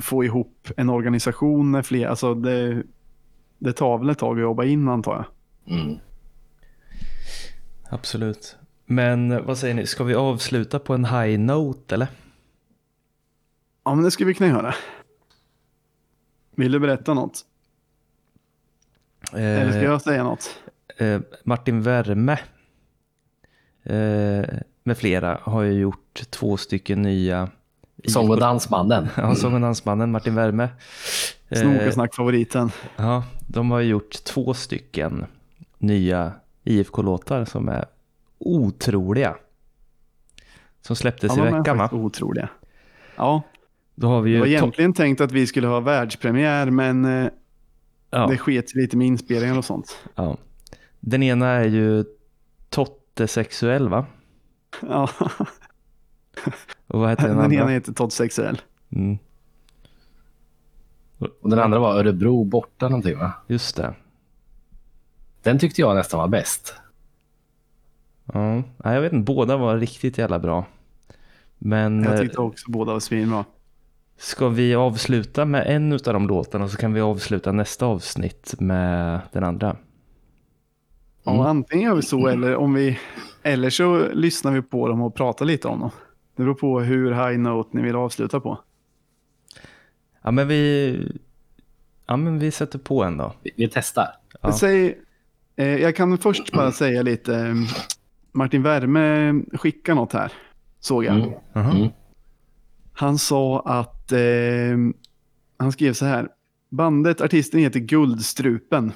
få ihop en organisation med fler, alltså det, det tar väl ett tag att jobba in antar jag. Mm. Absolut. Men eh, vad säger ni, ska vi avsluta på en high note eller? Ja, men det skulle vi kunna göra. Vill du berätta något? Eller ska Eh, jag säga något? eh, Martin Värme eh, med flera har ju gjort två stycken nya Sång och dansbanden. (laughs) Ja, sång och dansmannen Martin Värme. Eh, Snoka och snack-favoriten. Ja, de har gjort två stycken nya IFK-låtar som är otroliga. Som släpptes Ja, i veckan va? otroliga. Ja, Då har vi det ju var to- egentligen tänkt att vi skulle ha världspremiär, men eh, ja, det sket lite med inspelningar och sånt. ja. Den ena är ju Totte Sexuell va? Ja, (laughs) Och vad heter (laughs) den, den andra? ena heter Todd Sexuell. Mm, Och den andra var Örebro borta någonting va? just det. Den tyckte jag nästan var bäst. Ja, nej, jag vet inte, båda var riktigt jävla bra. Men Jag eh, tyckte också båda var svinbra. ska vi avsluta med en av de låtarna så kan vi avsluta nästa avsnitt med den andra. Ja, Mm. antingen gör vi så eller om vi eller så lyssnar vi på dem och pratar lite om dem. Det beror på hur high note ni vill avsluta på. Ja men vi, ja, men vi sätter på en då. Vi, vi testar. Ja. Säg, eh, jag kan först bara säga lite. eh, Martin Värme skickar något här, såg jag. Mm. Mm. Han sa att, eh, han skrev så här. Bandet, artisten heter Guldstrupen.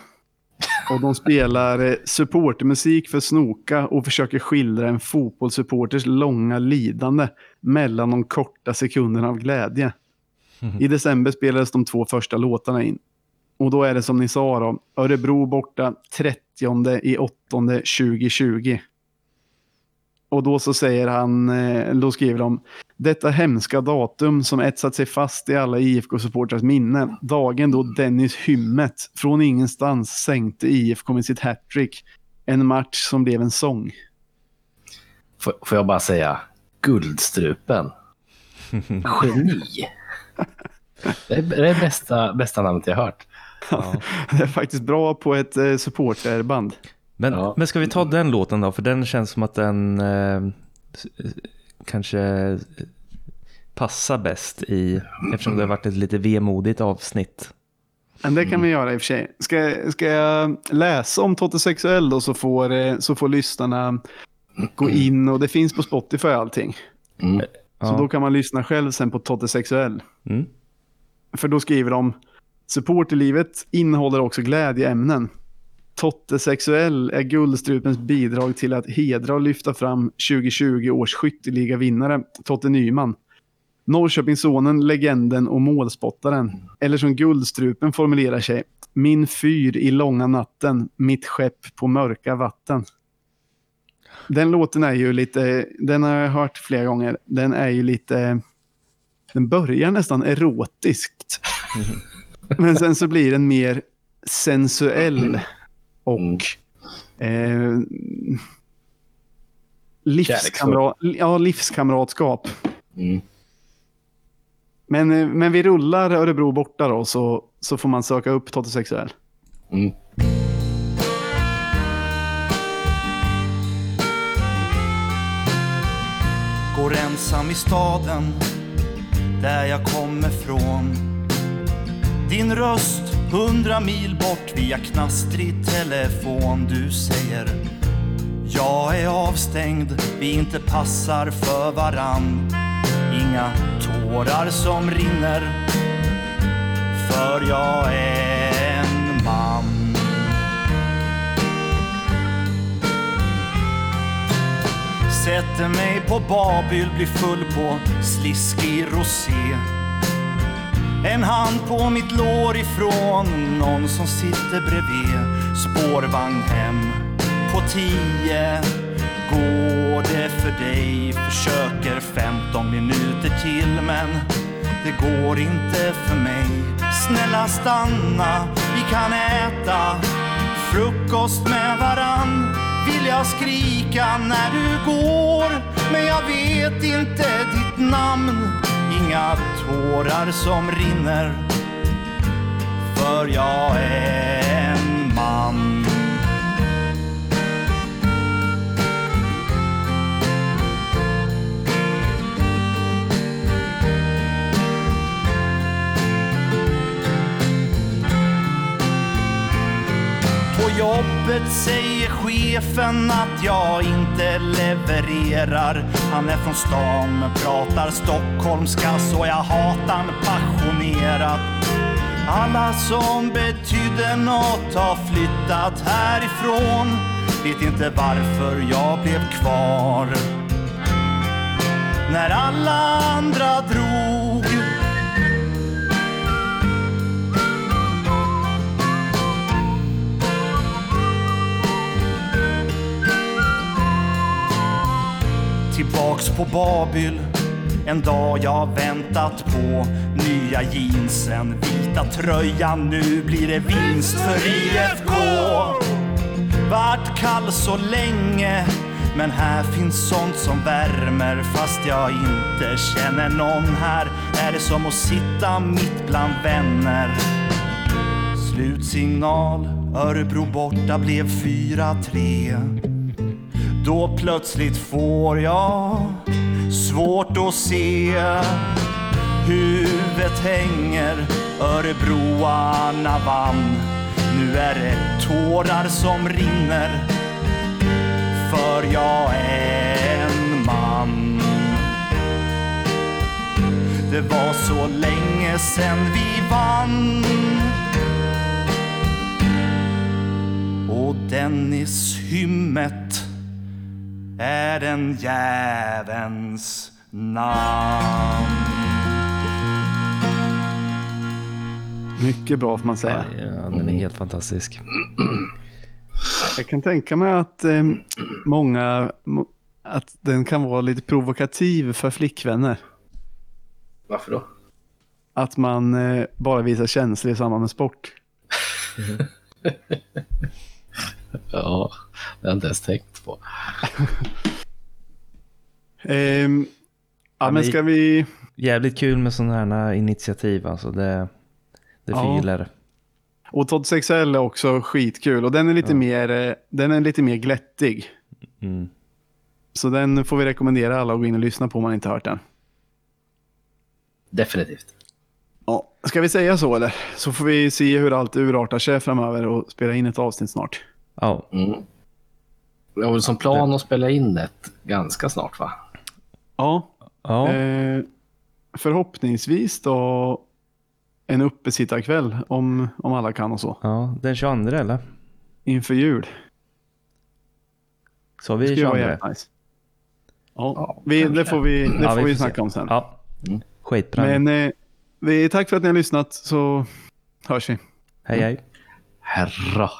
Och de spelar eh, supportermusik för Snoka och försöker skildra en fotbollssupporters långa lidande mellan de korta sekunderna av glädje. I december spelades de två första låtarna in. Och då är det som ni sa då, Örebro borta 30 i 8 2020. Och då så säger han, eh, då skriver de, detta hemska datum som etsat sig fast i alla IFK-supportrars minne. Dagen då Dennis Hymmet från ingenstans sänkte IFK med sitt hattrick. En match som blev en sång. Får, får jag bara säga Guldstrupen. (laughs) Geni. Det är det bästa, bästa namnet jag hört. Ja. (laughs) Det är faktiskt bra på ett eh, supporterband. Men, Ja. men ska vi ta den låten då? För den känns som att den eh, s- kanske eh, passar bäst i, eftersom det har varit ett lite vemodigt avsnitt. Men det kan vi göra i och för sig. Ska, ska jag läsa om Totte Sexuell då så får, eh, så får lyssnarna gå in och det finns på Spotify och allting. Mm. Så Ja. då kan man lyssna själv sen på Totte Sexuell. Mm. För då skriver de Supporterlivet innehåller också glädjeämnen. Totte Sexuell är Guldstrupens bidrag till att hedra och lyfta fram 2020 års skytteliga-vinnare Totte Nyman. Norrköpingssonen, legenden och målspottaren. Eller som Guldstrupen formulerar sig. Min fyr i långa natten, mitt skepp på mörka vatten. Den låten är ju lite, den har jag hört flera gånger. Den är ju lite, den börjar nästan erotiskt. Men sen så blir den mer sensuell och eh, livskamrat, ja, livskamratskap. Mm. Men, eh, men vi rullar Örebro borta då så, så får man söka upp Totte Sexuell. Mm. Går ensam i staden där jag kommer från. Din röst hundra mil bort via knastrig telefon. Du säger jag är avstängd, vi inte passar för varann. Inga tårar som rinner, för jag är en man. Sätter mig på Babyl, blir full på sliskig rosé. En hand på mitt lår ifrån någon som sitter bredvid. Spårvagn hem på tio. Går det för dig? Försöker 15 minuter till men det går inte för mig. Snälla stanna, vi kan äta frukost med varann. Vill jag skrika när du går men jag vet inte ditt namn. Inga tårar som rinner för jag är en man. På jobbet säger chefen att jag inte levererar. Han är från stan men pratar stockholmska så jag hatar han passionerat. Alla som betydde något har flyttat härifrån. Vet inte varför jag blev kvar. När alla andra drog Tillbaks på Babyl. En dag jag väntat på Nya jeansen, vita tröjan Nu blir det vinst för IFK Vart kall så länge Men här finns sånt som värmer. Fast jag inte känner någon här Är det som att sitta mitt bland vänner? Slutsignal Örebro borta blev 4-3 då plötsligt får jag svårt att se Huvudet hänger, Örebroarna vann. Nu är det tårar som rinner För jag är en man. Det var så länge sen vi vann. Och Dennis Hymmet är den jävens namn. Mycket bra får man säga. Ja, den är helt fantastisk. Jag kan tänka mig att eh, många, att den kan vara lite provokativ för flickvänner. Varför då? Att man eh, bara visar känslor i samband med sport. (laughs) Ja, det har jag inte ens tänkt på. (laughs) Ehm, ja, men ska vi... Jävligt kul med sådana här initiativ alltså. Det, det Ja. Och Todd Sexell är också skitkul och den är lite, Ja. mer, eh, den är lite mer glättig. Mm. Så den får vi rekommendera alla att gå in och lyssna på om man inte hört den. Definitivt. Ja, ska vi säga så eller? Så får vi se hur allt urartar sig framöver och spela in ett avsnitt snart. Ja, Mm. Jag har väl som plan att spela in ett ganska snart va? Ja, ja. eh, förhoppningsvis då en uppesittarkväll om, om alla kan och så. ja. Den 22 eller? Inför jul. Så vi skulle vara 22? jävligt nice. Ja, Ja, vi, det får vi, det Ja, får vi vi snacka se. om sen. Ja, Mm. skitbra. Men eh, vi, tack för att ni har lyssnat så hörs vi. Hej hej. Herra.